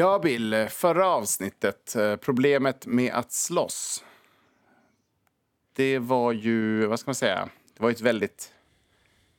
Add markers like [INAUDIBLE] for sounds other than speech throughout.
Ja, Bill, förra avsnittet, eh, problemet med att slåss. Det var ju, vad ska man säga, det var ett väldigt,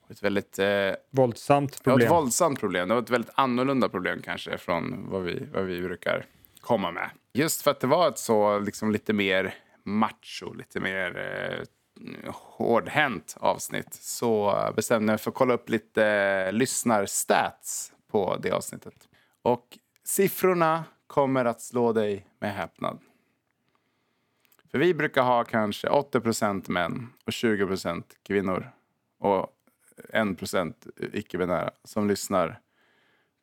ett väldigt eh, Våldsamt problem. ett våldsamt problem. Det var ett väldigt annorlunda problem kanske från vad vi, vad vi brukar komma med. Just för att det var ett så liksom lite mer macho, lite mer eh, hårdhänt avsnitt så bestämde jag mig för att kolla upp lite eh, lyssnarstats på det avsnittet. Och siffrorna kommer att slå dig med häpnad. För vi brukar ha kanske 80% män och 20% kvinnor. Och 1 icke-binära som lyssnar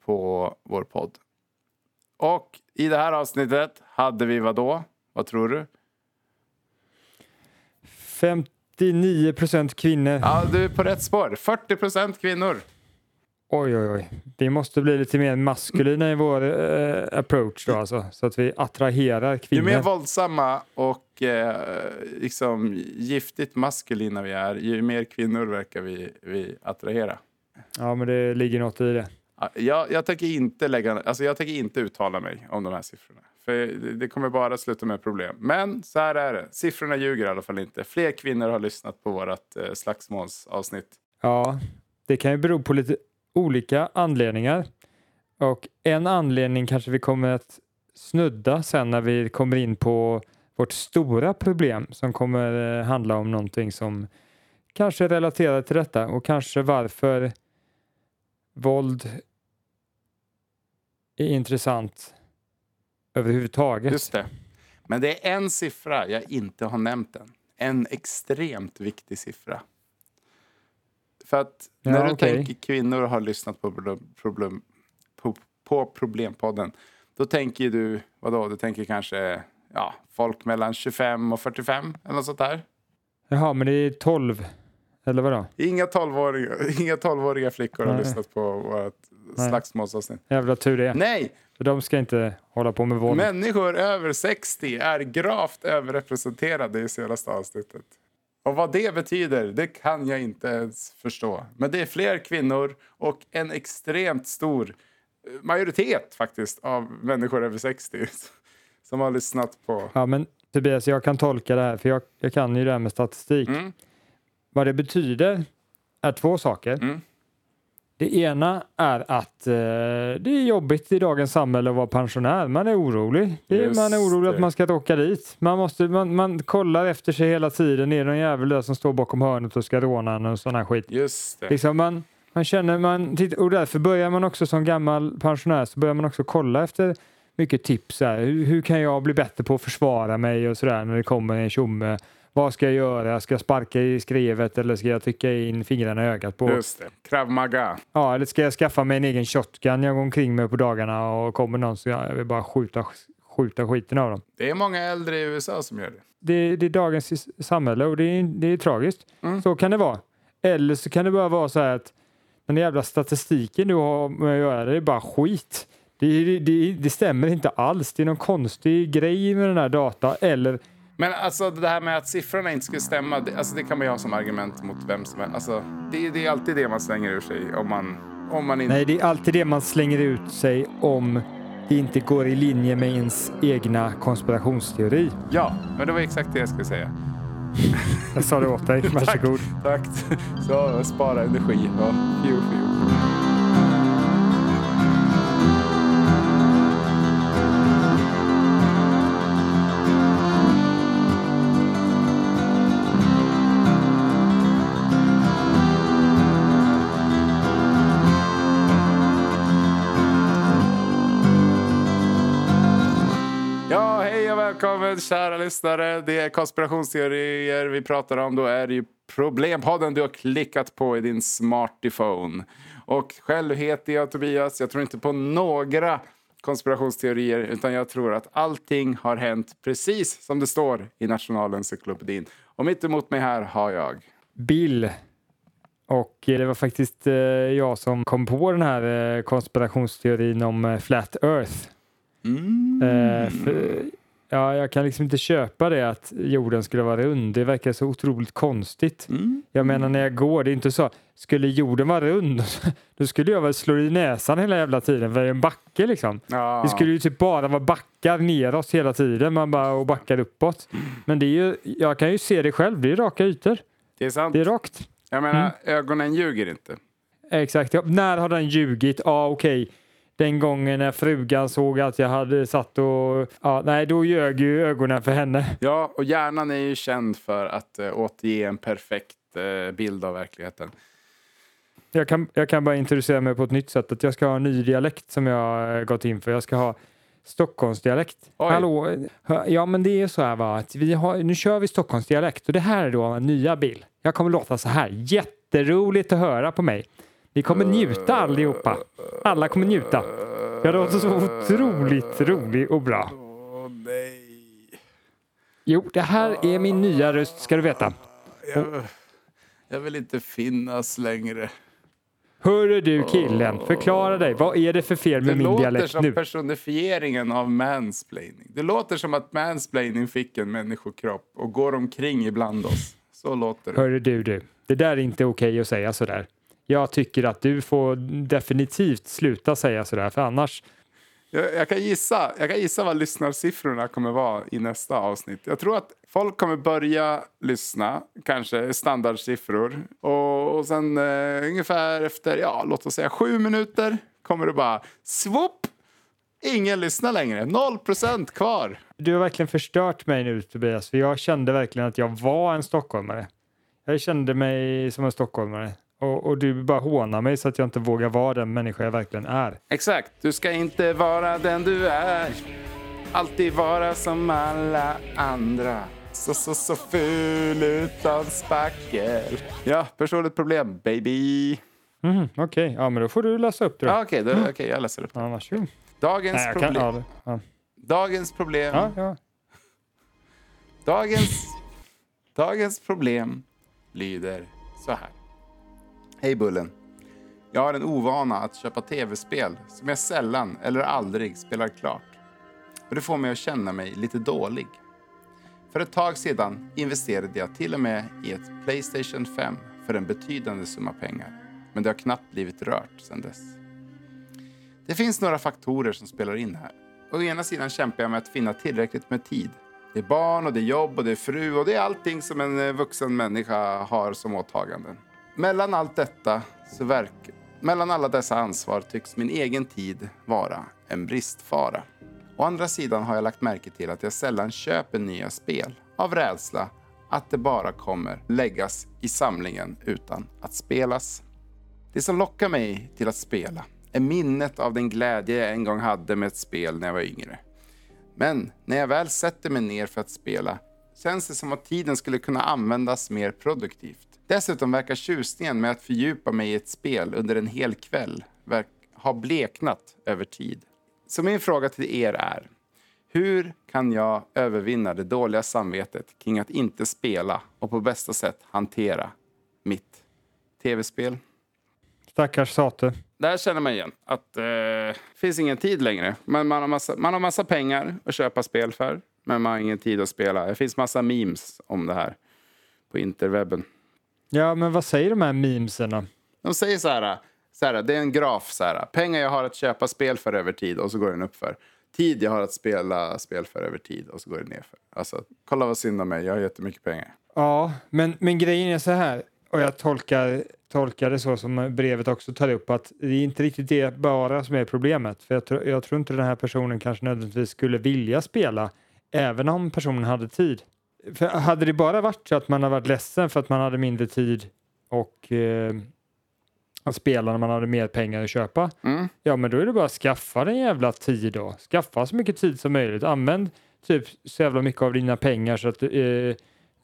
på vår podd. Och i det här avsnittet hade vi vad då? Vad tror du? 59 procent kvinnor. Ja, du är på rätt spår. 40% kvinnor. Oj, oj, oj. Vi måste bli lite mer maskulina i vår eh, approach då alltså. Så att vi attraherar Ju kvinnor. mer våldsamma och eh, liksom giftigt maskulina vi är, ju mer kvinnor verkar vi, vi attrahera. Ja, men det ligger något i det. Ja, Jag, jag, tänker inte lägga, alltså jag tänker inte uttala mig om de här siffrorna. För det, det kommer bara sluta med problem. Men så här är det. Siffrorna ljuger i alla fall inte. Fler kvinnor har lyssnat på vårt eh, slagsmålsavsnitt. Ja, det kan ju bero på lite olika anledningar. Och en anledning kanske vi kommer att snudda sen när vi kommer in på vårt stora problem som kommer eh, handla om någonting som kanske är relaterat till detta och kanske varför våld är intressant överhuvudtaget. Just det. Men det är en siffra jag inte har nämnt än. En extremt viktig siffra. För att Ja, när du okej. tänker kvinnor har lyssnat på, problem, problem, på, på Problempodden. Då tänker du, vadå, du tänker kanske ja, folk mellan 25 och 45 eller något sånt där. Jaha, men det är 12, eller vadå? Inga 12-åriga, inga 12-åriga flickor har Nej. lyssnat på vårt slagsmålsavsnitt. Jävla tur det. Nej, För de ska inte hålla på med våld. Människor över 60 är gravt överrepresenterade i senaste avsnittet. Och vad det betyder, det kan jag inte ens förstå. Men det är fler kvinnor och en extremt stor eh, majoritet faktiskt av människor över 60 [LAUGHS] som har lyssnat på... Ja, men Tobias, jag kan tolka det här, för jag, jag kan ju det här med statistik. Mm. Vad det betyder är två saker. Mm. Det ena är att eh, det är jobbigt i dagens samhälle att vara pensionär. Man är orolig. Är, man är orolig det. att man ska åka dit. Man, måste, man, man kollar efter sig hela tiden. Är det någon jävel där som står bakom hörnet och ska råna en och sån här skit? Just det. Liksom man, man känner, man, och därför börjar man också som gammal pensionär så börjar man också kolla efter mycket tips. Här. Hur, hur kan jag bli bättre på att försvara mig och sådär när det kommer en tjomme? Vad ska jag göra? Ska jag sparka i skrevet eller ska jag trycka in fingrarna i ögat på? Just det. Krav Maga. Ja, eller ska jag skaffa mig en egen shotgun jag går omkring med på dagarna och kommer någon så jag, vill bara skjuta, skjuta skiten av dem. Det är många äldre i USA som gör det. Det, det är dagens samhälle och det är, det är tragiskt. Mm. Så kan det vara. Eller så kan det bara vara så här att den jävla statistiken du har med att göra, det är bara skit. Det, det, det, det stämmer inte alls. Det är någon konstig grej med den här data. Eller Men alltså det här med att siffrorna inte skulle stämma, det, alltså, det kan man ju ha som argument mot vem som helst. Alltså, det, det är alltid det man slänger ur sig om man, om man inte... nej, det är alltid det man slänger ut sig om det inte går i linje med ens egna konspirationsteori. Ja, men det var exakt det jag skulle säga. Jag sa det åt dig. [LAUGHS] Varsågod. Tack. Så spara energi. Ja, fju, fju. Välkommen kära lyssnare. Det är konspirationsteorier vi pratar om. Då är det ju Problempodden du har klickat på i din smartphone. Och själv heter jag Tobias. Jag tror inte på några konspirationsteorier utan jag tror att allting har hänt precis som det står i Nationalencyklopedin. Och mitt emot mig här har jag. Bill. Och eh, det var faktiskt eh, jag som kom på den här eh, konspirationsteorin om Flat Earth. Mm. Ja, jag kan liksom inte köpa det att jorden skulle vara rund. Det verkar så otroligt konstigt. Mm. Jag menar när jag går, det är inte så. Skulle jorden vara rund, [LAUGHS] då skulle jag väl slå i näsan hela jävla tiden för det är en backe liksom. Ja. Det skulle ju typ bara vara backar neråt hela tiden, man bara och backar uppåt. Men det är ju, jag kan ju se det själv, det är raka ytor. Det är sant. Det är rakt. Jag menar, Mm. ögonen ljuger inte. Exakt. Ja, när har den ljugit? Ja, okej. Den gången när frugan såg att jag hade satt och... Ja, nej, då ljög ju ögonen för henne. Ja, och hjärnan är ju känd för att uh, återge en perfekt eh, bild av verkligheten. Jag kan, jag kan bara introducera mig på ett nytt sätt. Att jag ska ha en ny dialekt som jag har gått in för. Jag ska ha Stockholmsdialekt. Oj. Hallå? Ja, men det är så här va, att vi har, nu kör vi Stockholmsdialekt och det här är då en nya bild. Jag kommer låta så här. Jätteroligt att höra på mig. Ni kommer njuta allihopa. Alla kommer njuta. Jag låter så otroligt rolig och bra. Jo, det här är min nya röst ska du veta. Jag, jag vill inte finnas längre. Hörru du killen, förklara dig. Vad är det för fel Det med min låter dialekt som nu? personifieringen av mansplaining. Det låter som att mansplaining fick en människokropp och går omkring ibland oss. Så låter det. Hörru du, du. Det där är inte okej att säga sådär. Jag tycker att du får definitivt sluta säga sådär, för annars... Jag, jag, kan gissa, jag kan gissa vad lyssnarsiffrorna kommer vara i nästa avsnitt. Jag tror att folk kommer börja lyssna, kanske standardsiffror. Och, och sen eh, ungefär efter, ja, låt oss säga sju minuter kommer det bara swoop! Ingen lyssnar längre. Noll procent kvar. Du har verkligen förstört mig nu Tobias, för jag kände verkligen att jag var en stockholmare. Jag kände mig som en stockholmare. Och, och du bara hånar mig så att jag inte vågar vara den människa jag verkligen är. Exakt. Du ska inte vara den du är. Alltid vara som alla andra. Så, så, så ful utan spackel. Ja, personligt problem, baby. Mhm, Okej, ja men då får du läsa upp det. Ja, Okej, då- okej, jag läser upp. Ja, varsågod. Dagens Nej, kan, problem. ja, det- ja. Dagens problem. Ja, ja. Dagens, dagens problem lyder så här. Hej Bullen. Jag har en ovana att köpa tv-spel som jag sällan eller aldrig spelar klart. Och det får mig att känna mig lite dålig. För ett tag sedan investerade jag till och med i ett Playstation 5 för en betydande summa pengar. Men det har knappt blivit rört sedan dess. Det finns några faktorer som spelar in här. Å ena sidan kämpar jag med att finna tillräckligt med tid. Det är barn och det är jobb och det är fru och det är allting som en eh, vuxen människa har som åtaganden. Mellan allt detta så verk... Mellan alla dessa ansvar tycks min egen tid vara en bristfara. Å andra sidan har jag lagt märke till att jag sällan köper nya spel av rädsla att det bara kommer läggas i samlingen utan att spelas. Det som lockar mig till att spela är minnet av den glädje jag en gång hade med ett spel när jag var yngre. Men när jag väl sätter mig ner för att spela känns det som att tiden skulle kunna användas mer produktivt. Dessutom verkar tjusningen med att fördjupa mig i ett spel under en hel kväll ha bleknat över tid. Så min fråga till er är, hur kan jag övervinna det dåliga samvetet kring att inte spela och på bästa sätt hantera mitt tv-spel? Stackars Sate. Där känner man igen att eh, det finns ingen tid längre. Man, man, har massa, man har massa pengar att köpa spel för, men man har ingen tid att spela. Det finns massa memes om det här på interwebben. Ja, men vad säger de här memesen De säger så här, så här, det är en graf så här, pengar jag har att köpa spel för över tid och så går den upp för. Tid jag har att spela spel för över tid och så går den ner för. Alltså, kolla vad synd om mig, jag har jättemycket pengar. Ja, men, men grejen är så här, och jag tolkar, tolkar det så som brevet också tar upp, att det är inte riktigt det bara som är problemet. För jag, tror- jag tror inte den här personen kanske nödvändigtvis skulle vilja spela, även om personen hade tid. För hade det bara varit så att man har varit ledsen för att man hade mindre tid och eh, att spela när man hade mer pengar att köpa, Mm. ja men då är det bara att skaffa den jävla tid då. Skaffa så mycket tid som möjligt. Använd typ så jävla mycket av dina pengar så att, eh,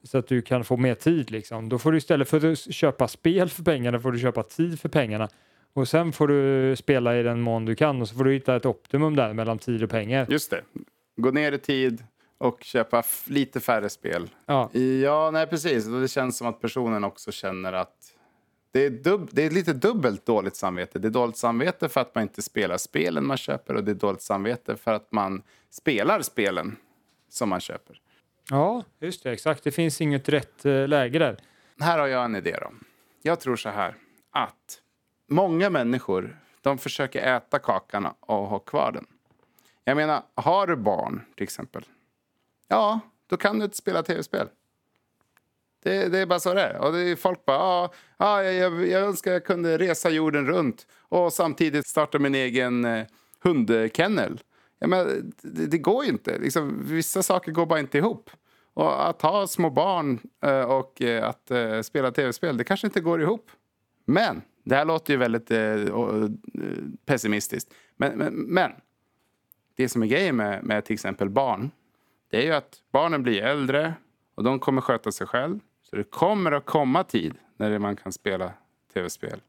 så att du kan få mer tid liksom. Då får du istället för att köpa spel för pengarna får du köpa tid för pengarna. Och sen får du spela i den mån du kan och så får du hitta ett optimum där mellan tid och pengar. Just det. Gå ner i tid och köpa lite färre spel. Ja, Ja, nej precis. Det känns som att personen också känner att det är, dubb, det är lite dubbelt dåligt samvete. Det är dåligt samvete för att man inte spelar spelen man köper och det är dåligt samvete för att man spelar spelen som man köper. Ja, just det. Exakt. Det finns inget rätt eh, läge där. Här har jag en idé då. Jag tror så här att många människor de försöker äta kakan och ha kvar den. Jag menar, har du barn till exempel. Ja, då kan du inte spela tv-spel. Det, det, är bara så det är. Och det är folk bara, ah, ah, jag, jag önskar jag kunde resa jorden runt och samtidigt starta min egen eh, hundkennel. Ja, men det, det går ju inte. Liksom, vissa saker går bara inte ihop. Och att ha små barn eh, och eh, att eh, spela tv-spel, det kanske inte går ihop. Men, det här låter ju väldigt eh, eh, pessimistiskt. Men, men, men, det som är grejen med, med till exempel barn, det är ju att barnen blir äldre och de kommer sköta sig själv. Så det kommer att komma tid när man kan spela tv-spel.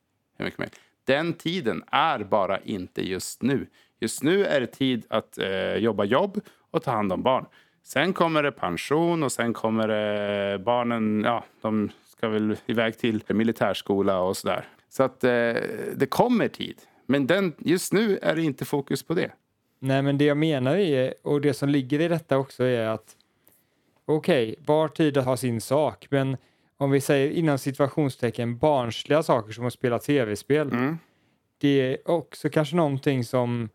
Den tiden är bara inte just nu. Just nu är det tid att eh, jobba jobb och ta hand om barn. Sen kommer det pension och sen kommer det barnen, ja, de ska väl iväg till militärskola och sådär. Så att eh, det kommer tid. Men den, just nu är det inte fokus på det. Nej, men det jag menar är, och det som ligger i detta också är att okej, okay, var tid har sin sak, men om vi säger inom situationstecken barnsliga saker som att spela tv-spel, mm. det är också kanske någonting som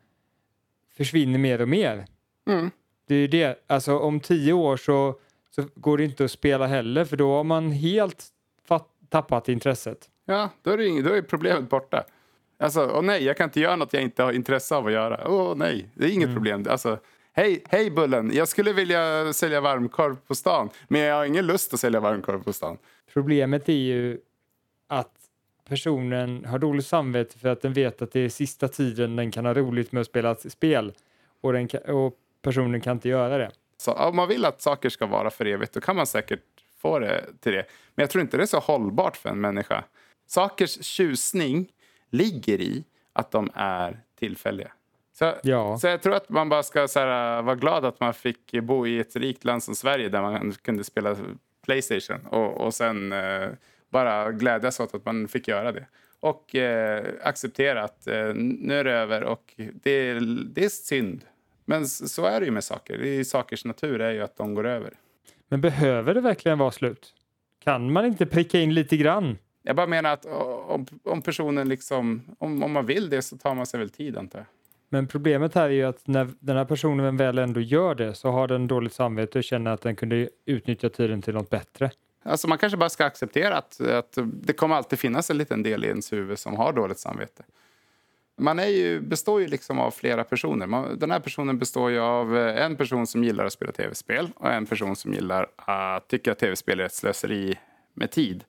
försvinner mer och mer. Mm. Det är det, alltså om tio år så, så går det inte att spela heller för då har man helt tappat intresset. Ja, då är, det, då är problemet borta. Alltså, åh nej, jag kan inte göra något jag inte har intresse av att göra. Åh nej, det är inget mm. problem. Alltså, hej, hej Bullen, jag skulle vilja sälja varmkorv på stan, men jag har ingen lust att sälja varmkorv på stan. Problemet är ju att personen har dåligt samvete för att den vet att det är sista tiden den kan ha roligt med att spela spel och, den kan, och personen kan inte göra det. Så om man vill att saker ska vara för evigt då kan man säkert få det till det. Men jag tror inte det är så hållbart för en människa. Sakers tjusning ligger i att de är tillfälliga. Så, ja. så jag tror att man bara ska så här, vara glad att man fick bo i ett rikt land som Sverige där man kunde spela Playstation och, och sen eh, bara glädjas åt att man fick göra det. Och eh, acceptera att eh, nu är det över och det, det är synd. Men så är det ju med saker. Det är sakers natur är ju att de går över. Men behöver det verkligen vara slut? Kan man inte pricka in lite grann? Jag bara menar att om, om personen liksom, om, om man vill det så tar man sig väl tid antar jag. Men problemet här är ju att när den här personen väl ändå gör det så har den dåligt samvete och känner att den kunde utnyttja tiden till något bättre. Alltså man kanske bara ska acceptera att, att det kommer alltid finnas en liten del i ens huvud som har dåligt samvete. Man är ju, består ju liksom av flera personer. Man, den här personen består ju av eh, en person som gillar att spela tv-spel och en person som gillar att tycka att tv-spel är ett slöseri med tid.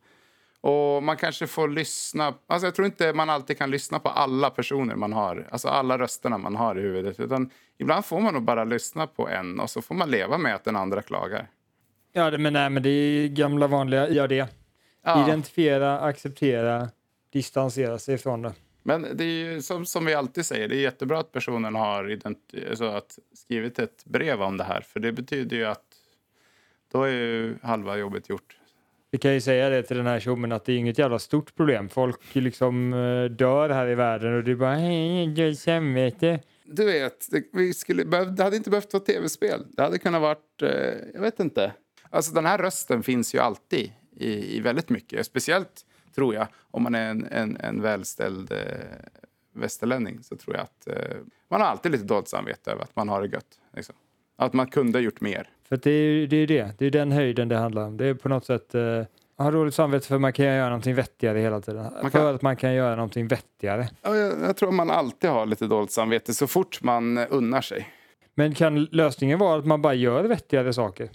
Och man kanske får lyssna. Alltså jag tror inte man alltid kan lyssna på alla personer man har. Alltså alla rösterna man har i huvudet. Utan ibland får man nog bara lyssna på en och så får man leva med att den andra klagar. Ja, men, nej, men det är gamla vanliga, gör det. Ja. Identifiera, acceptera, distansera sig från det. Men det är ju som, som vi alltid säger, det är jättebra att personen har alltså att skrivit ett brev om det här. För det betyder ju att då är ju halva jobbet gjort. Vi kan ju säga det till den här tjommen att det är inget jävla stort problem. Folk liksom eh, dör här i världen och du bara hej, samvete. Du vet, det, vi skulle, det hade inte behövt vara tv-spel. Det hade kunnat varit, eh, jag vet inte. Alltså den här rösten finns ju alltid i, i väldigt mycket. Speciellt tror jag om man är en, en, en välställd eh, västerlänning så tror jag att eh, man har alltid lite dåligt samvete över att man har det gött. Liksom. Att man kunde ha gjort mer. För det är det, är det. Det är den höjden det handlar om. Det är på något sätt uh, ha dåligt samvete för man kan göra någonting vettigare hela tiden. Man kan... För att man kan göra någonting vettigare. Ja, jag, jag tror man alltid har lite dåligt samvete så fort man unnar sig. Men kan lösningen vara att man bara gör vettigare saker?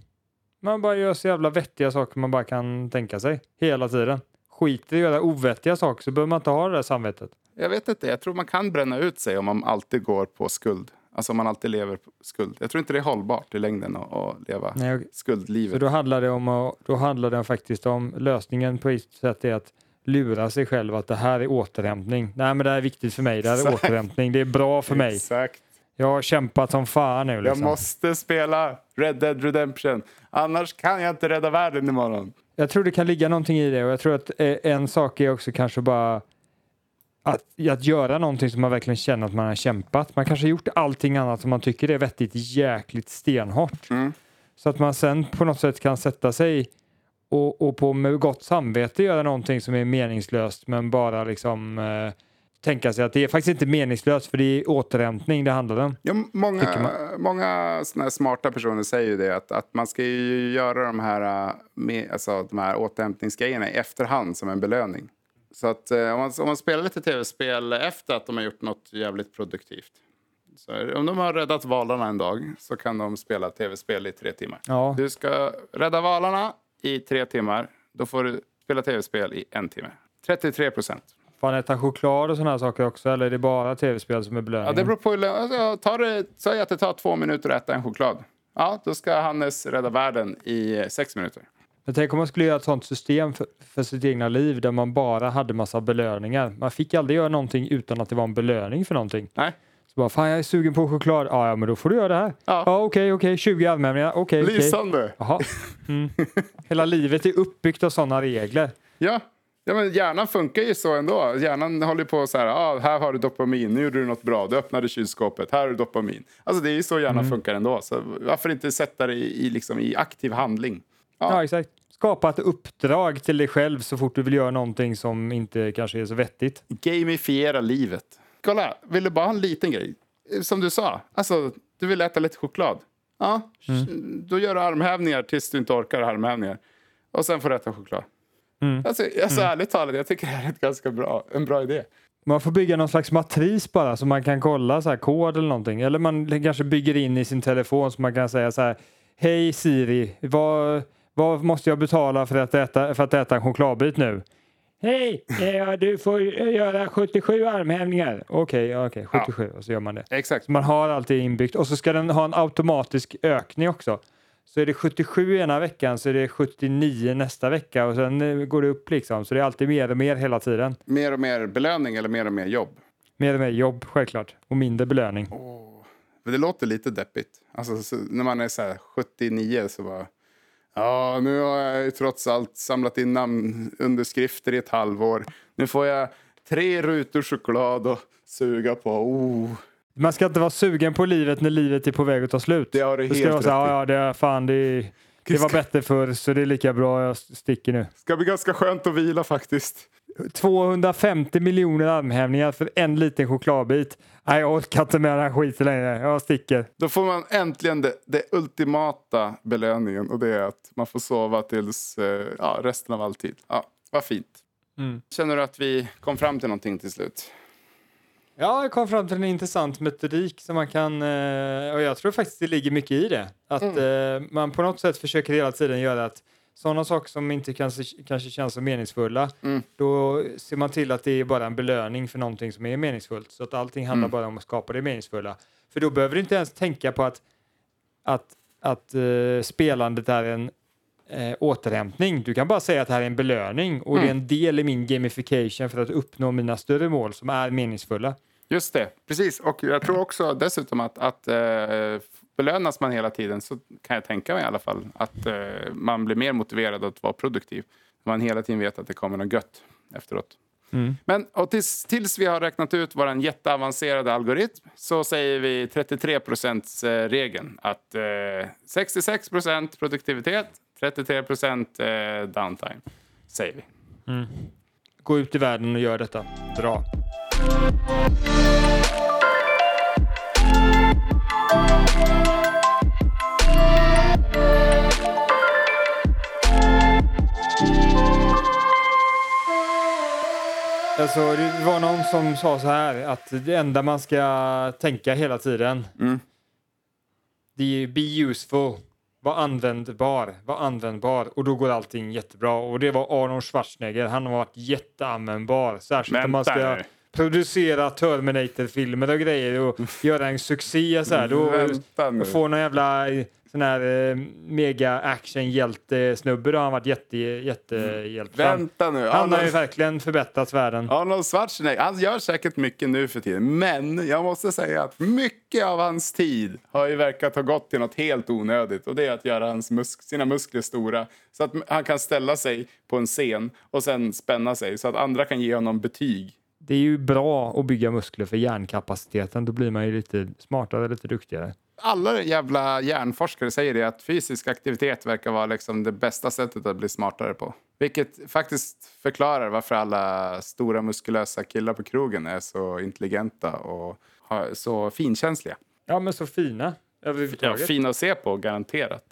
Man bara gör så jävla vettiga saker man bara kan tänka sig hela tiden. Skiter i att göra ovettiga saker så behöver man inte ha det där samvetet. Jag vet inte, jag tror man kan bränna ut sig om man alltid går på skuld. Alltså om man alltid lever på skuld. Jag tror inte det är hållbart i längden att, att leva Nej, skuldlivet. Så då handlar det om att, då handlar det faktiskt om lösningen på ett sätt är att lura sig själv att det här är återhämtning. Nej men det här är viktigt för mig, det här är [LAUGHS] Exakt. återhämtning, det är bra för mig. Exakt. Jag har kämpat som fan nu. Liksom. Jag måste spela Red Dead Redemption, annars kan jag inte rädda världen imorgon. Jag tror det kan ligga någonting i det och jag tror att eh, en sak är också kanske bara att, att göra någonting som man verkligen känner att man har kämpat. Man kanske har gjort allting annat som man tycker är vettigt jäkligt stenhårt. Mm. Så att man sen på något sätt kan sätta sig och, och på med gott samvete göra någonting som är meningslöst men bara liksom eh, tänka sig att det är faktiskt inte meningslöst för det är återhämtning det handlar om. Ja, många många såna smarta personer säger ju det att, att man ska ju göra de här, med, alltså, de här återhämtningsgrejerna i efterhand som en belöning. Så att eh, om, man, om man spelar lite tv-spel efter att de har gjort något jävligt produktivt. Så om de har räddat valarna en dag så kan de spela tv-spel i tre timmar. Ja, Du ska rädda valarna i tre timmar. Då får du spela tv-spel i en timme. 33 procent. Han äta choklad och sådana här saker också eller är det bara tv-spel som är Ja, belöningen? det beror på hur alltså, tar det, Säg att det tar två minuter att äta en choklad. Ja, då ska Hannes rädda världen i sex minuter. Men tänk om man skulle göra ett sånt system för, för sitt egna liv där man bara hade massa belöningar. Man fick aldrig göra någonting utan att det var en belöning för någonting. Nej, Så bara, fan jag är sugen på choklad. Ja, ja men då får du göra det här. Ja. Ja, okej, okej, 20 anmälningar. Okej, okej. lysande. Jaha. Mm. Hela livet är uppbyggt av sådana regler. Ja. ja, men hjärnan funkar ju så ändå. Hjärnan håller på så här, ah, här har du dopamin, nu gjorde du något bra, du öppnade kylskåpet, här har du dopamin. Alltså det är ju så hjärnan funkar ändå. Så varför inte sätta det i, i, liksom, i aktiv handling? Ja. Ja. exakt. Skapa ett uppdrag till dig själv så fort du vill göra någonting som inte kanske är så vettigt. Gamifiera livet. Kolla, vill du bara ha en liten grej? Som du sa, alltså, du vill äta lite choklad. Ja, då gör du armhävningar tills du inte orkar armhävningar. Och sen får du äta choklad. Mm. Alltså, alltså ärligt talat, jag tycker det här är ett ganska bra, en bra idé. Man får bygga någon slags matris bara så man kan kolla så här, kod eller någonting. Eller man kanske bygger in i sin telefon så man kan säga så här. Hej Siri, vad, vad måste jag betala för att äta, för att äta en chokladbit nu? Hej, eh, du får göra 77 armhävningar. Okej, ja, okej, 77 och så gör man det. Exakt. Så man har allt det inbyggt och så ska den ha en automatisk ökning också. Så är det 77 ena veckan så är det 79 nästa vecka och sen eh, går det upp liksom. Så det är alltid mer och mer hela tiden. Mer och mer belöning eller mer och mer jobb? Mer och mer jobb självklart och mindre belöning. Men det låter lite deppigt. Alltså, så, när man är så här 79 så bara... Ja, nu har jag ju trots allt samlat in namnunderskrifter i ett halvår. Nu får jag tre rutor choklad och suga på. Oh, Man ska inte vara sugen på livet när livet är på väg att ta slut. det har du helt rätt i. ja, ja, det är fan, det, det var bättre förr så det är lika bra, jag sticker nu. ska bli ganska skönt att vila faktiskt. 250 miljoner armhävningar för en liten chokladbit. Nej, jag orkar inte med den här skiten längre. Jag sticker. Då får man äntligen det, det ultimata belöningen och det är att man får sova tills eh, ja, resten av all tid. Ja, vad fint. Mm. Känner du att vi kom fram till någonting till slut? Ja, jag kom fram till en intressant metodik som man kan, eh, och jag tror faktiskt det ligger mycket i det. Att eh, man på något sätt försöker hela tiden göra att sådana saker som inte kanske, kanske känns så meningsfulla, Mm. då ser man till att det är bara en belöning för någonting som är meningsfullt. Så att allting handlar bara om att skapa det meningsfulla. För då behöver du inte ens tänka på att, att, att eh, spelandet är en eh, återhämtning. Du kan bara säga att det här är en belöning och det är en del i min gamification för att uppnå mina större mål som är meningsfulla. Just det, precis. Och jag tror också dessutom att, att eh, belönas man hela tiden så kan jag tänka mig i alla fall att eh, man blir mer motiverad att vara produktiv. Man hela tiden vet att det kommer något gött efteråt. Mm. Men och tills, tills vi har räknat ut vår jätteavancerade algoritm så säger vi 33 procents eh, regeln. Att eh, 66 procent produktivitet, 33 procent eh, downtime, säger vi. Gå ut i världen och gör detta. Bra. Alltså, det var någon som sa så här att det enda man ska tänka hela tiden Mm. det är be useful, var användbar, var användbar och då går allting jättebra. Och det var Arnold Schwarzenegger, han har varit jätteanvändbar. Särskilt om man ska producera Terminator-filmer och grejer och göra en succé så här. Då Vänta nu. få någon jävla sån här eh, mega action-hjälte-snubbe då har han varit jätte, jättehjälpsam. Vänta nu. Han har ju Arnold- verkligen förbättrat världen. Arnold Schwarzenegger, han gör säkert mycket nu för tiden. Men jag måste säga att mycket av hans tid har ju verkat ha gått till något helt onödigt. Och det är att göra hans musk sina muskler stora. Så att han kan ställa sig på en scen och sen spänna sig. Så att andra kan ge honom betyg. Det är ju bra att bygga muskler för hjärnkapaciteten. Då blir man ju lite smartare, lite duktigare. Alla jävla hjärnforskare säger det att fysisk aktivitet verkar vara liksom det bästa sättet att bli smartare på. Vilket faktiskt förklarar varför alla stora muskulösa killar på krogen är så intelligenta och så finkänsliga. Ja, men så fina Ja, fina att se på, garanterat.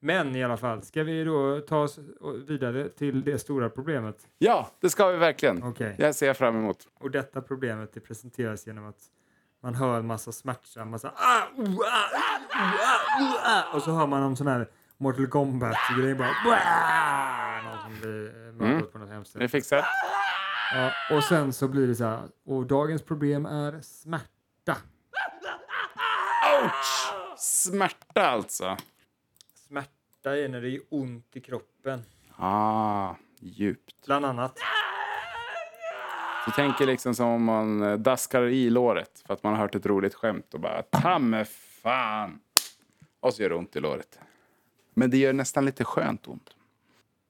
Men i alla fall, ska vi då ta oss vidare till det stora problemet? Ja, det ska vi verkligen. Okej. Det ser jag fram emot. Och detta problemet det presenteras genom att man hör en massa smärtsam, massa ah, oh, ah, oh, ah, oh, ah, och så hör man om sån här Mortal Kombat-grej bara någon som blir mördad Mm. på något hemskt Är det sätt. fixat? Ja, och sen så blir det så här, och dagens problem är smärta. Ouch! Smärta alltså. Smärta är när det är ont i kroppen, Ah, djupt. bland annat. Du tänker liksom som om man eh, daskar i låret för att man har hört ett roligt skämt och bara ta fan. Och så gör det ont i låret. Men det gör nästan lite skönt ont.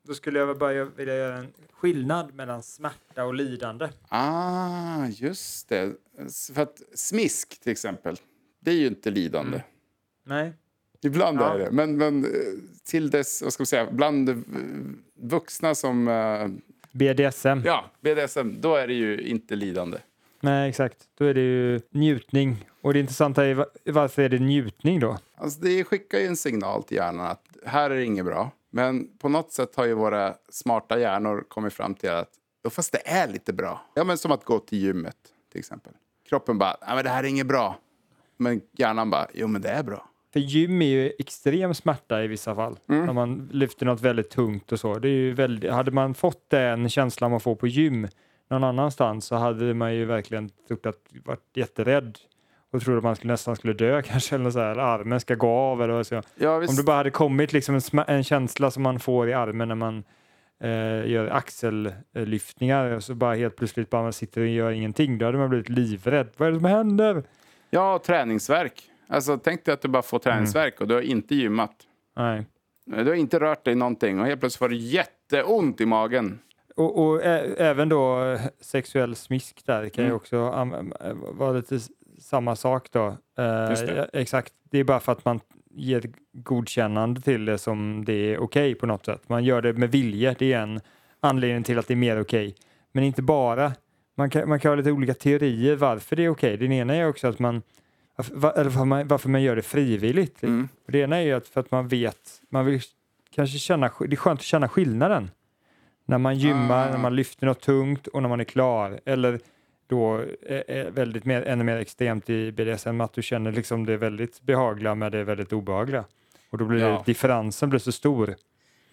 Då skulle jag bara vilja göra en skillnad mellan smärta och lidande. Ah, just det. För att smisk till exempel, det är ju inte lidande. Nej, Ibland Ja. är det. Men, men eh, till dess, vad ska man säga, bland vuxna som, eh, BDSM. ja, BDSM, då är det ju inte lidande. Nej, exakt. Då är det ju njutning. Och det intressanta är va- varför är det njutning då? Alltså det skickar ju en signal till hjärnan att här är det inget bra. Men på något sätt har ju våra smarta hjärnor kommit fram till att fast det är lite bra. Ja, men som att gå till gymmet till exempel. Kroppen bara, men det här är inget bra. Men hjärnan bara, jo men det är bra. För gym är ju extrem smärta i vissa fall. När man lyfter något väldigt tungt och så. Det är ju väldigt, hade man fått den känslan man får på gym någon annanstans så hade man ju verkligen trott att varit jätterädd och trodde att man skulle, nästan skulle dö [LAUGHS] kanske eller så här, eller armen ska gå av eller så. Ja. Om det bara hade kommit liksom en, en känsla som man får i armen när man eh, gör axellyftningar och så bara helt plötsligt bara man sitter och gör ingenting. Då hade man blivit livrädd. Vad är det som händer? Ja, träningsverk. Alltså tänk dig att du bara får träningsverk och du har inte gymmat. Nej. Du har inte rört dig någonting och helt plötsligt får du jätteont i magen. Och, och ä- även då eh, sexuell smisk där kan ju Mm. också am- vara lite s- samma sak då. Eh, Just det. ja, exakt, det är bara för att man ger ett godkännande till det som det är okej på något sätt. Man gör det med vilje, det är en anledning till att det är mer okej. Men inte bara. Man kan, man kan ha lite olika teorier varför det är okej. Den ena är också att man varför, va- eller varför man, varför man gör det frivilligt. Mm. Det ena är ju att för att man vet, man vill kanske känna, det är skönt att känna skillnaden. När man gymmar, Ah. när man lyfter något tungt och när man är klar. Eller då är, är väldigt mer, ännu mer extremt i BDSM att du känner liksom det väldigt behagliga med det väldigt obehagliga. Och då blir Ja. det, differensen blir så stor.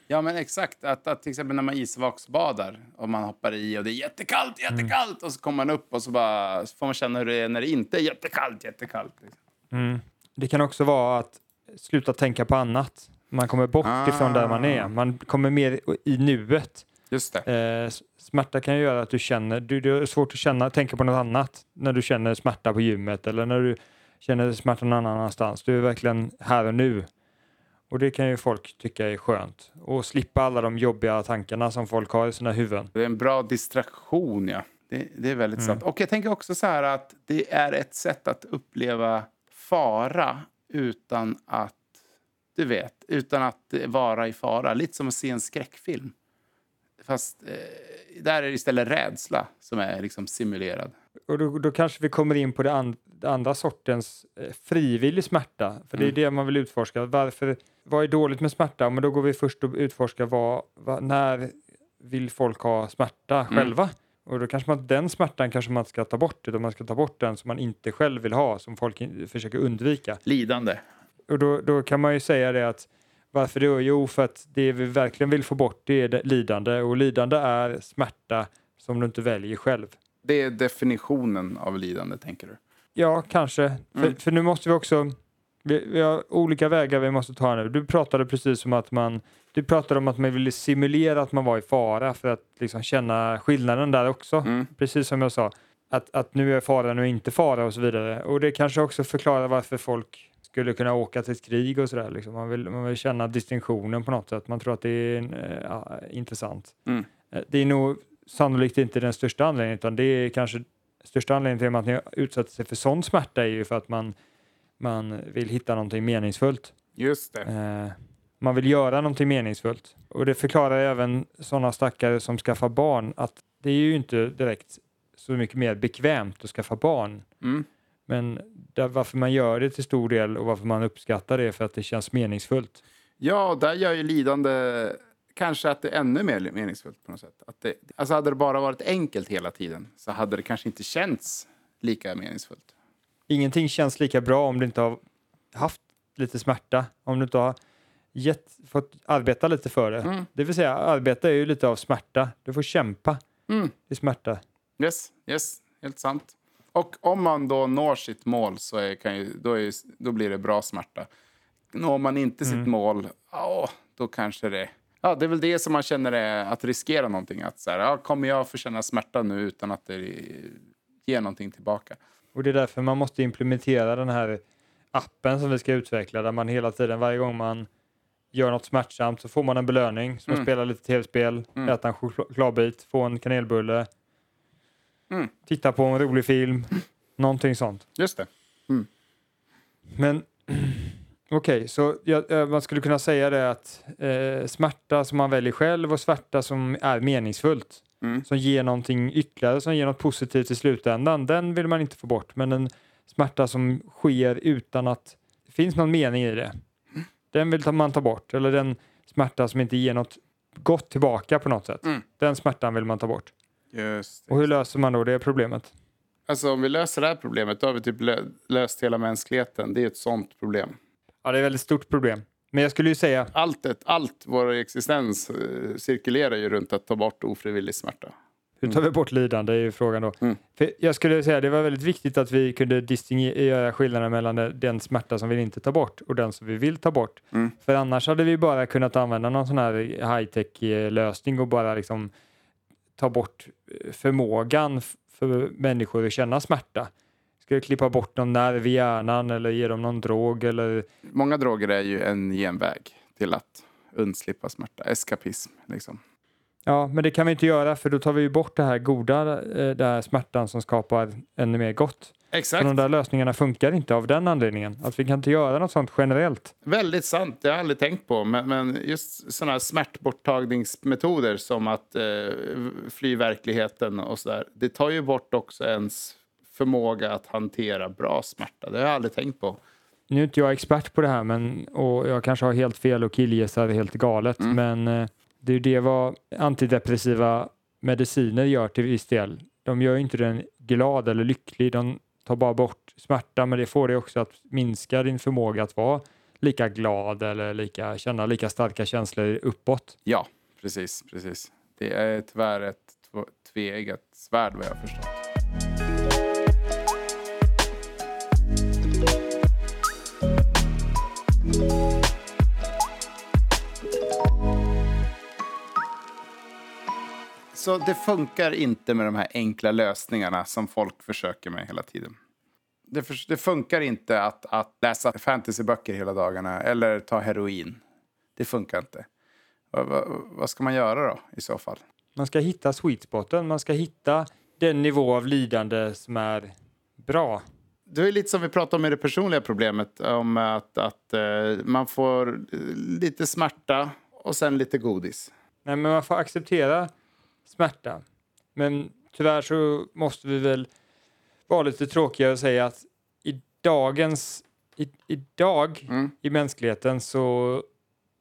Ja, men exakt. Att, att till exempel när man isvaksbadar och man hoppar i och det är jättekallt, jättekallt och så kommer man upp och så, bara, så får man känna hur det är när det inte är jättekallt, jättekallt. liksom. Mm. Det kan också vara att sluta tänka på annat. Man kommer bort Ah. ifrån där man är. Man kommer mer i nuet. Just det. Eh, smärta kan ju göra att du känner, du, det är svårt att känna, tänka på något annat när du känner smärta på gymmet eller när du känner smärta någon annanstans. Du är verkligen här och nu. Och det kan ju folk tycka är skönt. Och slippa alla de jobbiga tankarna som folk har i sina huvuden. Det är en bra distraktion, ja. Det, det är väldigt Mm. sant. Och jag tänker också så här att det är ett sätt att uppleva fara utan att, du vet, utan att vara i fara. Lite som att se en skräckfilm. Fast eh, där är det istället rädsla som är liksom simulerad. Och då, då kanske vi kommer in på det, and, andra sortens eh, frivillig smärta. För det är Mm. det man vill utforska. Varför, vad är dåligt med smärta? Men då går vi först och utforskar vad, vad, när vill folk ha smärta Mm. själva? Och då kanske man den smärtan kanske man ska ta bort, utan man ska ta bort den som man inte själv vill ha, som folk in, försöker undvika. Lidande. Och då, då kan man ju säga det att varför då? Jo, för att det vi verkligen vill få bort det är det lidande och lidande är smärta som du inte väljer själv. Det är definitionen av lidande, tänker du? Ja, kanske. Mm. För, för nu måste vi också... Vi, vi har olika vägar vi måste ta nu. Du pratade precis om att man... Du pratade om att man ville simulera att man var i fara för att liksom känna skillnaden där också. Mm. Precis som jag sa. Att, att nu är fara, nu är inte fara och så vidare. Och det kanske också förklarar varför folk skulle kunna åka till ett krig och sådär. Liksom. Man, vill, man vill känna distinktionen på något sätt. Man tror att det är eh, ja, intressant. Mm. Eh, Det är nog sannolikt inte den största anledningen utan det är kanske största anledningen till att man utsätter sig för sån smärta är ju för att man, man vill hitta någonting meningsfullt. Just det. Eh, man vill göra någonting meningsfullt. Och det förklarar även sådana stackare som skaffar barn att det är ju inte direkt så mycket mer bekvämt att skaffa barn. Mm. Men där, varför man gör det till stor del och varför man uppskattar det är för att det känns meningsfullt. Ja, där gör ju lidande kanske att det är ännu mer meningsfullt på något sätt. Att det, alltså hade det bara varit enkelt hela tiden så hade det kanske inte känts lika meningsfullt. Ingenting känns lika bra om du inte har haft lite smärta, om du inte har gett, fått arbeta lite för det. Mm. Det vill säga, arbeta är ju lite av smärta. Du får kämpa Mm. i smärta. Yes, yes, helt sant. Och om man då når sitt mål så är, kan ju, då, är, då blir det bra smärta. Når man inte sitt mål, ja, då kanske det... Ja, det är väl det som man känner är att riskera någonting. Att så här, ja, kommer jag få känna smärta nu utan att det ger någonting tillbaka? Och det är därför man måste implementera den här appen som vi ska utveckla där man hela tiden, varje gång man gör något smärtsamt så får man en belöning. Som Mm. att spela lite tv-spel, Mm. äta en chokladbit, få en kanelbulle, Mm. titta på en rolig film, någonting sånt. Just det. Men okej, så jag, eh, man skulle kunna säga det att eh, smärta som man väljer själv och smärta som är meningsfullt, Mm. som ger någonting ytterligare, som ger något positivt i slutändan, den vill man inte få bort. Men en smärta som sker utan att det finns någon mening i det, den vill man ta bort. Eller den smärta som inte ger något gott tillbaka på något sätt, Mm. den smärtan vill man ta bort. Just. Och hur löser man då det problemet? Alltså om vi löser det här problemet, då har vi typ lö- löst hela mänskligheten. Det är ett sånt problem. Ja, det är ett väldigt stort problem. Men jag skulle ju säga Allt, ett, allt vår existens eh, cirkulerar ju runt att ta bort ofrivillig smärta. Hur tar vi bort lidande är ju frågan då. Mm. För jag skulle säga det var väldigt viktigt att vi kunde distinguera skillnaden mellan den- smärta som vi inte ta bort och den som vi vill ta bort. Mm. För annars hade vi bara kunnat använda någon sån här high-tech eh, lösning och bara liksom ta bort eh, förmågan för människor att känna smärta. Ska vi klippa bort någon nerv i hjärnan eller ge dem någon drog eller Många droger är ju en genväg till att undslippa smärta. Eskapism, liksom. Ja, men det kan vi inte göra för då tar vi ju bort det här goda, eh, det här smärtan som skapar ännu mer gott. Exakt. Så de där lösningarna funkar inte av den anledningen. Att vi kan inte göra något sånt generellt. Väldigt sant, det har jag aldrig tänkt på. Men, men just sådana här smärtborttagningsmetoder som att eh, fly verkligheten och sådär. Det tar ju bort också ens förmåga att hantera bra smärta. Det har jag aldrig tänkt på. Nu är inte jag expert på det här men, och jag kanske har helt fel och killgissar helt galet. Mm. Men eh, det är ju det vad antidepressiva mediciner gör till viss del. De gör inte den glad eller lycklig. De tar bara bort smärta men det får dig också att minska din förmåga att vara lika glad eller lika, känna lika starka känslor uppåt. Ja, precis. precis. Det är tyvärr ett tv- tveeggat svärd vad jag förstår. Så det funkar inte med de här enkla lösningarna som folk försöker med hela tiden. Det, för, det funkar inte att, att läsa fantasyböcker hela dagarna eller ta heroin. Det funkar inte. Vad, vad, vad ska man göra då i så fall? Man ska hitta sweet spoten, man ska hitta den nivå av lidande som är bra. Det är lite som vi pratade om i det personliga problemet. Om att, att eh, man får eh, lite smärta och sen lite godis. Nej, men man får acceptera smärta. Men tyvärr så måste vi väl vara lite tråkiga och säga att i dagens, i, idag Mm. i mänskligheten så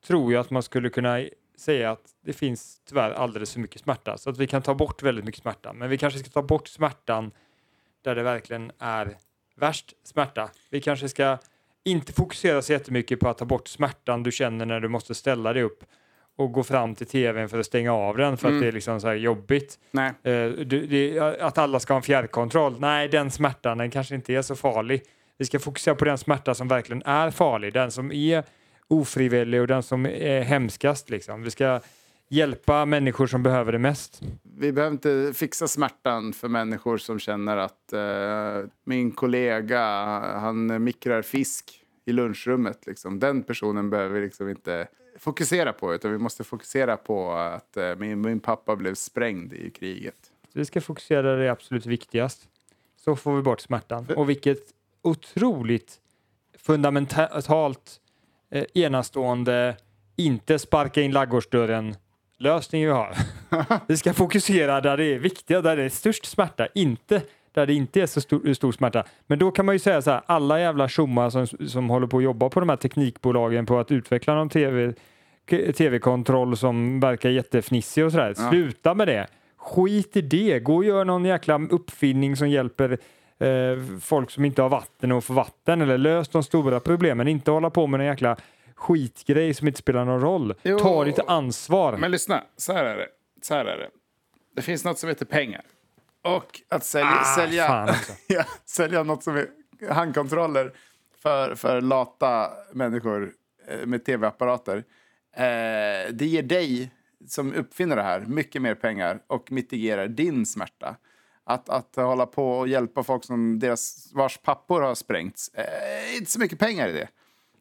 tror jag att man skulle kunna säga att det finns tyvärr alldeles för mycket smärta. Så att vi kan ta bort väldigt mycket smärta. Men vi kanske ska ta bort smärtan där det verkligen är värst smärta. Vi kanske ska inte fokusera så jättemycket på att ta bort smärtan du känner när du måste ställa dig upp och gå fram till tvn för att stänga av den för Mm. att det är liksom så här jobbigt. Nej, Eh, du, det, att alla ska ha en fjärrkontroll. Nej, den smärtan den kanske inte är så farlig. Vi ska fokusera på den smärta som verkligen är farlig, den som är ofrivillig och den som är hemskast. Liksom. Vi ska hjälpa människor som behöver det mest. vi behöver inte fixa smärtan för människor som känner att eh, min kollega han mikrar fisk i lunchrummet. Liksom. Den personen behöver vi liksom inte fokusera på utan vi måste fokusera på att eh, min, min pappa blev sprängd i kriget. Så vi ska fokusera där det absolut viktigast. Så får vi bort smärtan. Och vilket otroligt fundamentalt eh, enastående, inte sparka in laggårdsdörren lösning vi har. [LAUGHS] vi ska fokusera där det är viktigt, där det är störst smärta, inte där det inte är så stor, stor smärta. Men då kan man ju säga så här, alla jävla tjommar som, som håller på att jobba på de här teknikbolagen på att utveckla någon tv, tv-kontroll som verkar jättefnissig och sådär. Ja. Sluta med det. Skit i det. Gå och gör någon jäkla uppfinning som hjälper eh, folk som inte har vatten att få vatten eller lös de stora problemen. Inte hålla på med någon jäkla skitgrej som inte spelar någon roll. Jo, Ta ditt ansvar. Men lyssna, så här är det. Så här är det. Det finns något som heter pengar. Och att sälja, ah, sälja, [LAUGHS] ja, sälja något som är handkontroller för, för lata människor eh, med tv-apparater. Eh, det ger dig som uppfinner det här mycket mer pengar och mitigerar din smärta. Att, att hålla på och hjälpa folk som deras, vars pappor har sprängts, eh, inte så mycket pengar i det.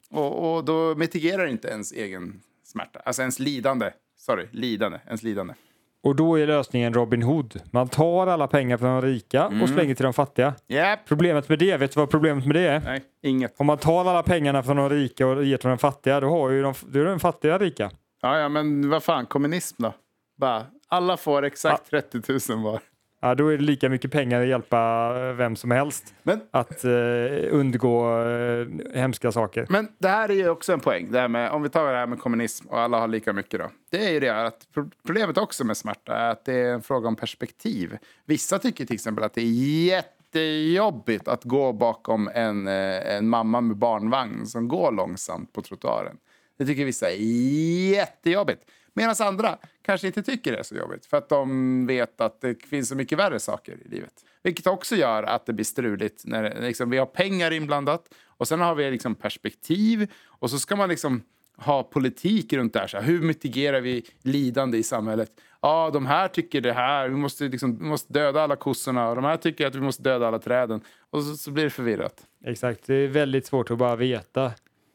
Och, och då mitigerar inte ens egen smärta, alltså ens lidande. Sorry, lidande, ens lidande. Och då är lösningen Robin Hood. Man tar alla pengar från de rika mm. och slänger till de fattiga. Yep. Problemet med det, vet du vad problemet med det är? Nej, inget. Om man tar alla pengarna från de rika och ger till de fattiga, då har ju de, då är de fattiga rika. Ja, ja, men vad fan, kommunism då? Bara, alla får exakt ja. 30 000 var. Ja, då är det lika mycket pengar att hjälpa eh, vem som helst men, att eh, undgå eh, hemska saker. Men det här är ju också en poäng. Det med, om vi tar det här med kommunism och alla har lika mycket då. Det är ju det att problemet också med smärta är att det är en fråga om perspektiv. Vissa tycker till exempel att det är jättejobbigt att gå bakom en, eh, en mamma med barnvagn som går långsamt på trottoaren. Det tycker vissa är jättejobbigt. Medan andra kanske inte tycker det är så jobbigt för att de vet att det finns så mycket värre saker i livet. Vilket också gör att det blir struligt när liksom, vi har pengar inblandat och sen har vi liksom perspektiv och så ska man liksom ha politik runt det här. Så här, hur mitigerar vi lidande i samhället? Ja, de här tycker det här. Vi måste, liksom, vi måste döda alla kossorna. Och de här tycker att vi måste döda alla träden. Och så, så blir det förvirrat. Exakt. Det är väldigt svårt att bara veta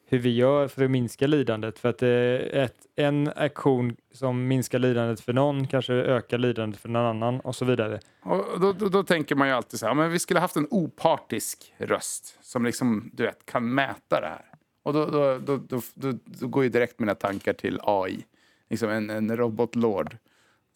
hur vi gör för att minska lidandet. För att eh, ett, en aktion som minskar lidandet för någon kanske ökar lidandet för någon annan och så vidare. Och då, då, då tänker man ju alltid så här, men vi skulle haft en opartisk röst som liksom, du vet, kan mäta det här. Och då, då, då, då, då, då går ju direkt mina tankar till AI. Liksom en, en robotlord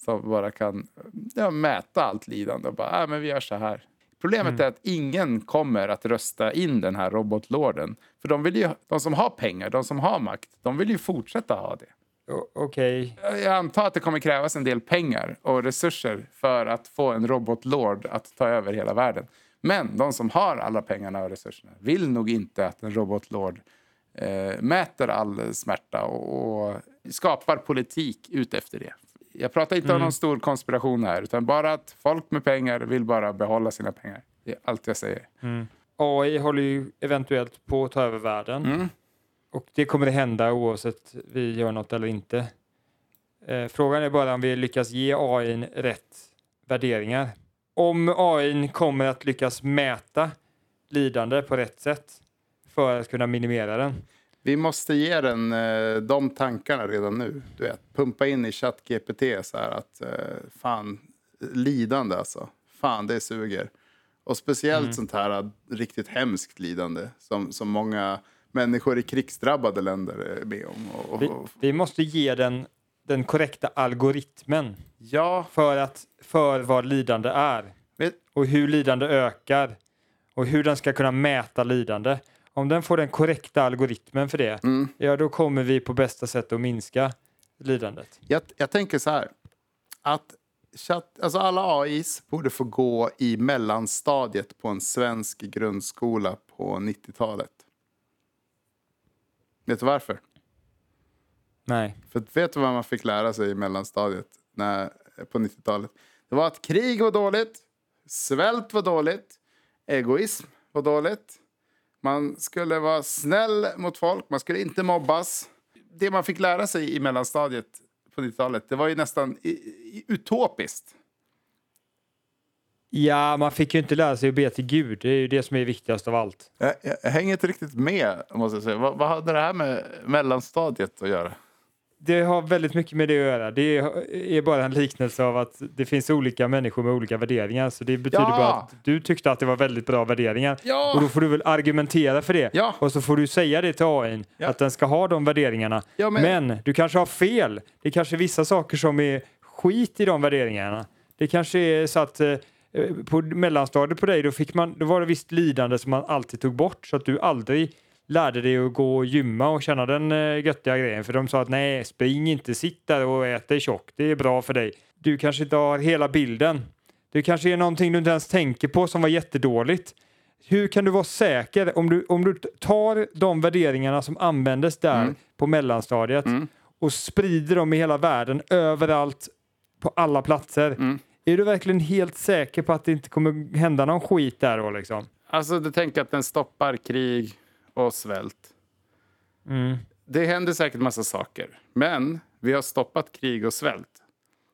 som bara kan ja, mäta allt lidande och bara, äh, men vi gör så här. Problemet mm. är att ingen kommer att rösta in den här robotlorden. För de, vill ju, de som har pengar, de som har makt, de vill ju fortsätta ha det. Okej. Okay. Jag antar att det kommer krävas en del pengar och resurser för att få en robotlord att ta över hela världen. Men de som har alla pengarna och resurserna vill nog inte att en robotlord eh, mäter all smärta och, och skapar politik utefter det. Jag pratar inte mm. om någon stor konspiration här, utan bara att folk med pengar vill bara behålla sina pengar. Det är allt jag säger. Mm. AI håller ju eventuellt på att ta över världen. Mm. Och det kommer att hända oavsett vi gör något eller inte. Eh, frågan är bara om vi lyckas ge AI rätt värderingar. Om AI kommer att lyckas mäta lidande på rätt sätt för att kunna minimera den. Vi måste ge den eh, de tankarna redan nu. Du vet, pumpa in i ChatGPT så här att eh, fan, lidande alltså. Fan, det suger. Och speciellt mm. sånt här eh, riktigt hemskt lidande som, som många människor i krigsdrabbade länder är med om. Och, och, vi, vi, måste ge den den korrekta algoritmen ja. för, att, för vad lidande är Vet. och hur lidande ökar och hur den ska kunna mäta lidande. Om den får den korrekta algoritmen för det, mm. ja då kommer vi på bästa sätt att minska lidandet. Jag, jag tänker så här, att chatt, alltså alla AIs borde få gå i mellanstadiet på en svensk grundskola på 90-talet. Vet du varför? Nej. För vet du vad man fick lära sig i mellanstadiet när, på 90-talet? Det var att krig var dåligt, svält var dåligt, egoism var dåligt, man skulle vara snäll mot folk, man skulle inte mobbas. Det man fick lära sig i mellanstadiet på 90-talet, det var ju nästan utopiskt. Ja, man fick ju inte lära sig att be till Gud. Det är ju det som är viktigast av allt. Jag, jag hänger inte riktigt med, måste jag säga. Vad, vad hade det här med mellanstadiet att göra? Det har väldigt mycket med det att göra. Det är, bara en liknelse av att det finns olika människor med olika värderingar. Så det betyder Ja. bara att du tyckte att det var väldigt bra värderingar. Ja. Och då får du väl argumentera för det. Ja. Och så får du säga det till AI, att den ska ha de värderingarna. Men- men... du kanske har fel. Det kanske är vissa saker som är skit i de värderingarna. Det kanske är så att eh, på mellanstadiet på dig, då, fick man, då var det visst lidande som man alltid tog bort så att du aldrig lärde dig att gå och gymma och känna den uh, göttiga grejen. För de sa att nej, spring inte, sitt där och ät dig tjock. Det är bra för dig. Du kanske inte har hela bilden. Det kanske är någonting du inte ens tänker på som var jättedåligt. Hur kan du vara säker om du, om du tar de värderingarna som användes där Mm. på mellanstadiet och sprider dem i hela världen överallt på alla platser. Mm. Är du verkligen helt säker på att det inte kommer hända någon skit där då liksom? Alltså, du tänker att den stoppar krig och svält. Mm. Det händer säkert massa saker. Men vi har stoppat krig och svält.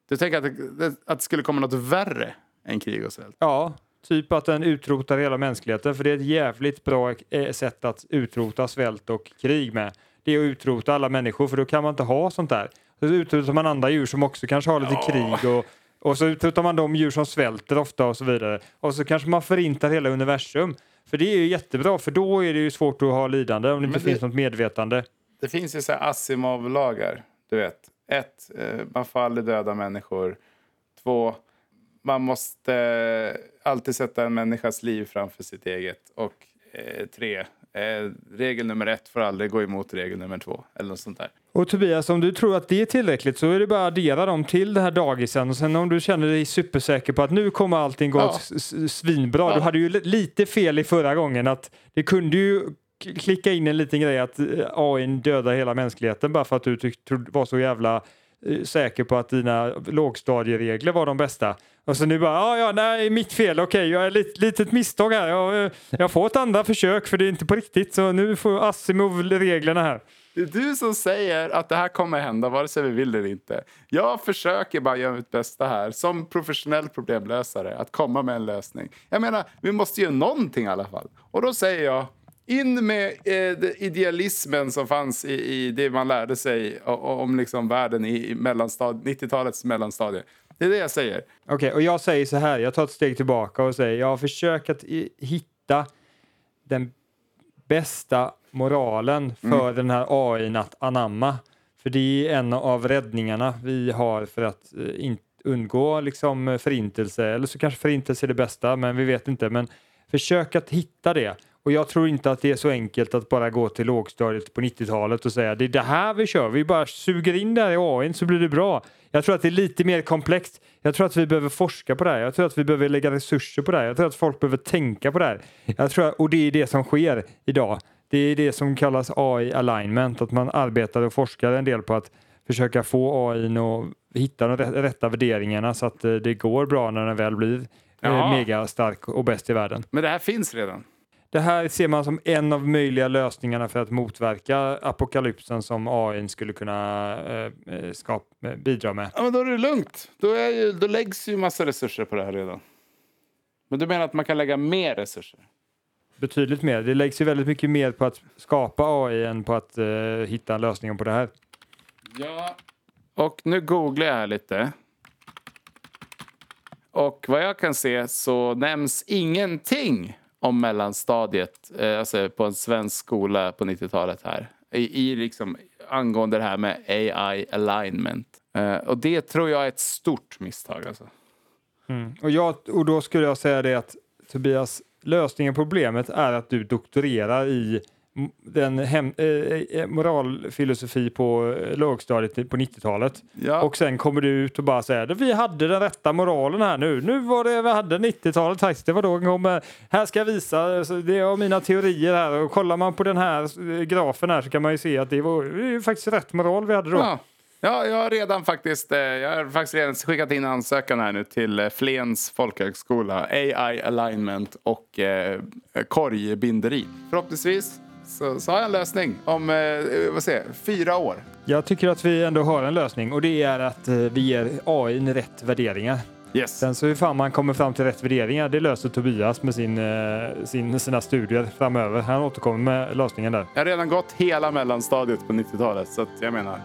Du tänker att det, att det skulle komma något värre än krig och svält? Ja, typ att den utrotar hela mänskligheten för det är ett jävligt bra eh, sätt att utrota svält och krig med. Det är att utrota alla människor för då kan man inte ha sånt där. Så utrotar man andra djur som också kanske har lite Ja. krig och, och så utrotar man de djur som svälter ofta och så vidare. Och så kanske man förintar hela universum. För det är ju jättebra för då är det ju svårt att ha lidande om det inte det- finns något medvetande. Det finns ju så här Asimov-lagar. Du vet. Ett, eh, man får aldrig döda människor. Två, man måste alltid sätta en människas liv framför sitt eget. Och eh, tre, eh, regel nummer ett får aldrig gå emot regel nummer två. Eller något sånt där. Och Tobias, om du tror att det är tillräckligt så är det bara att addera dem till det här dagisen och sen om du känner dig supersäker på att nu kommer allting gå Ja. svinbra. Ja. Du hade ju li- lite fel i förra gången att det kunde ju klicka in en liten grej att eh, AI dödar hela mänskligheten bara för att du var så jävla Eh, säker på att dina lågstadieregler var de bästa. Och så nu bara, ja, ja, nej, mitt fel, okej, jag är ett litet misstag här. Jag, eh, jag får ett andra försök för det är inte på riktigt, så nu får Asimov-reglerna här. Det är du som säger att det här kommer hända vare sig vi vill eller inte. Jag försöker bara göra mitt bästa här som professionell problemlösare att komma med en lösning. Jag menar, vi måste göra någonting i alla fall. Och då säger jag, in med eh, idealismen som fanns i, i det man lärde sig o- o- om liksom världen i, i mellanstad, 90-talets mellanstadie. Det är det jag säger. Okej, och jag säger så här, jag tar ett steg tillbaka och säger jag har försökt att i- hitta den bästa moralen för den här AI att anamma. För det är en av räddningarna vi har för att eh, inte undgå liksom eh, förintelse, eller så kanske förintelse är det bästa, men vi vet inte. Men försök att hitta det. Och jag tror inte att det är så enkelt att bara gå till lågstadiet på 90-talet och säga det är det här vi kör, vi bara suger in det här i AI så blir det bra. Jag tror att det är lite mer komplext. Jag tror att vi behöver forska på det här. Jag tror att vi behöver lägga resurser på det här. Jag tror att folk behöver tänka på det här. Jag tror, och det är det som sker idag. Det är det som kallas AI alignment, att man arbetar och forskar en del på att försöka få AI att hitta de rä- rätta värderingarna så att eh, det går bra när den väl blir eh, Ja. mega stark och bäst i världen. Men det här finns redan. Det här ser man som en av möjliga lösningarna för att motverka apokalypsen som AI skulle kunna eh, eh, skap, eh, bidra med. Ja, men då är det lugnt. Då, är ju, då läggs ju massa resurser på det här redan. Men du menar att man kan lägga mer resurser? Betydligt mer. Det läggs ju väldigt mycket mer på att skapa AI än på att eh, hitta en lösning på det här. Ja. Och nu googlar jag här lite. Och vad jag kan se så nämns ingenting om mellanstadiet, eh, alltså på en svensk skola på 90-talet här. I, i liksom angående det här med AI alignment. Eh, och det tror jag är ett stort misstag alltså. Mm. Och, jag, och då skulle jag säga det att Tobias, lösningen på problemet är att du doktorerar i den hem, eh, eh, moralfilosofi på eh, lågstadiet på 90-talet. Ja. Och sen kommer du ut och bara säger vi hade den rätta moralen här nu. Nu var det vi hade 90-talet faktiskt. Det var då den kom. eh, Här ska jag visa, det är mina teorier här. Och kollar man på den här eh, grafen här så kan man ju se att det var det ju faktiskt rätt moral vi hade då. Ja. Ja, jag har redan faktiskt, eh, jag har faktiskt redan skickat in ansökan här nu till eh, Flens folkhögskola. AI alignment och eh, korgbinderi. Förhoppningsvis så, så har jag en lösning om eh, vad säger, fyra år. Jag tycker att vi ändå har en lösning och det är att eh, vi ger AI rätt värderingar. Yes. Sen så hur fan man kommer fram till rätt värderingar, det löser Tobias med sin, eh, sin, sina studier framöver. Han återkommer med lösningen där. Jag har redan gått hela mellanstadiet på 90-talet så att jag menar,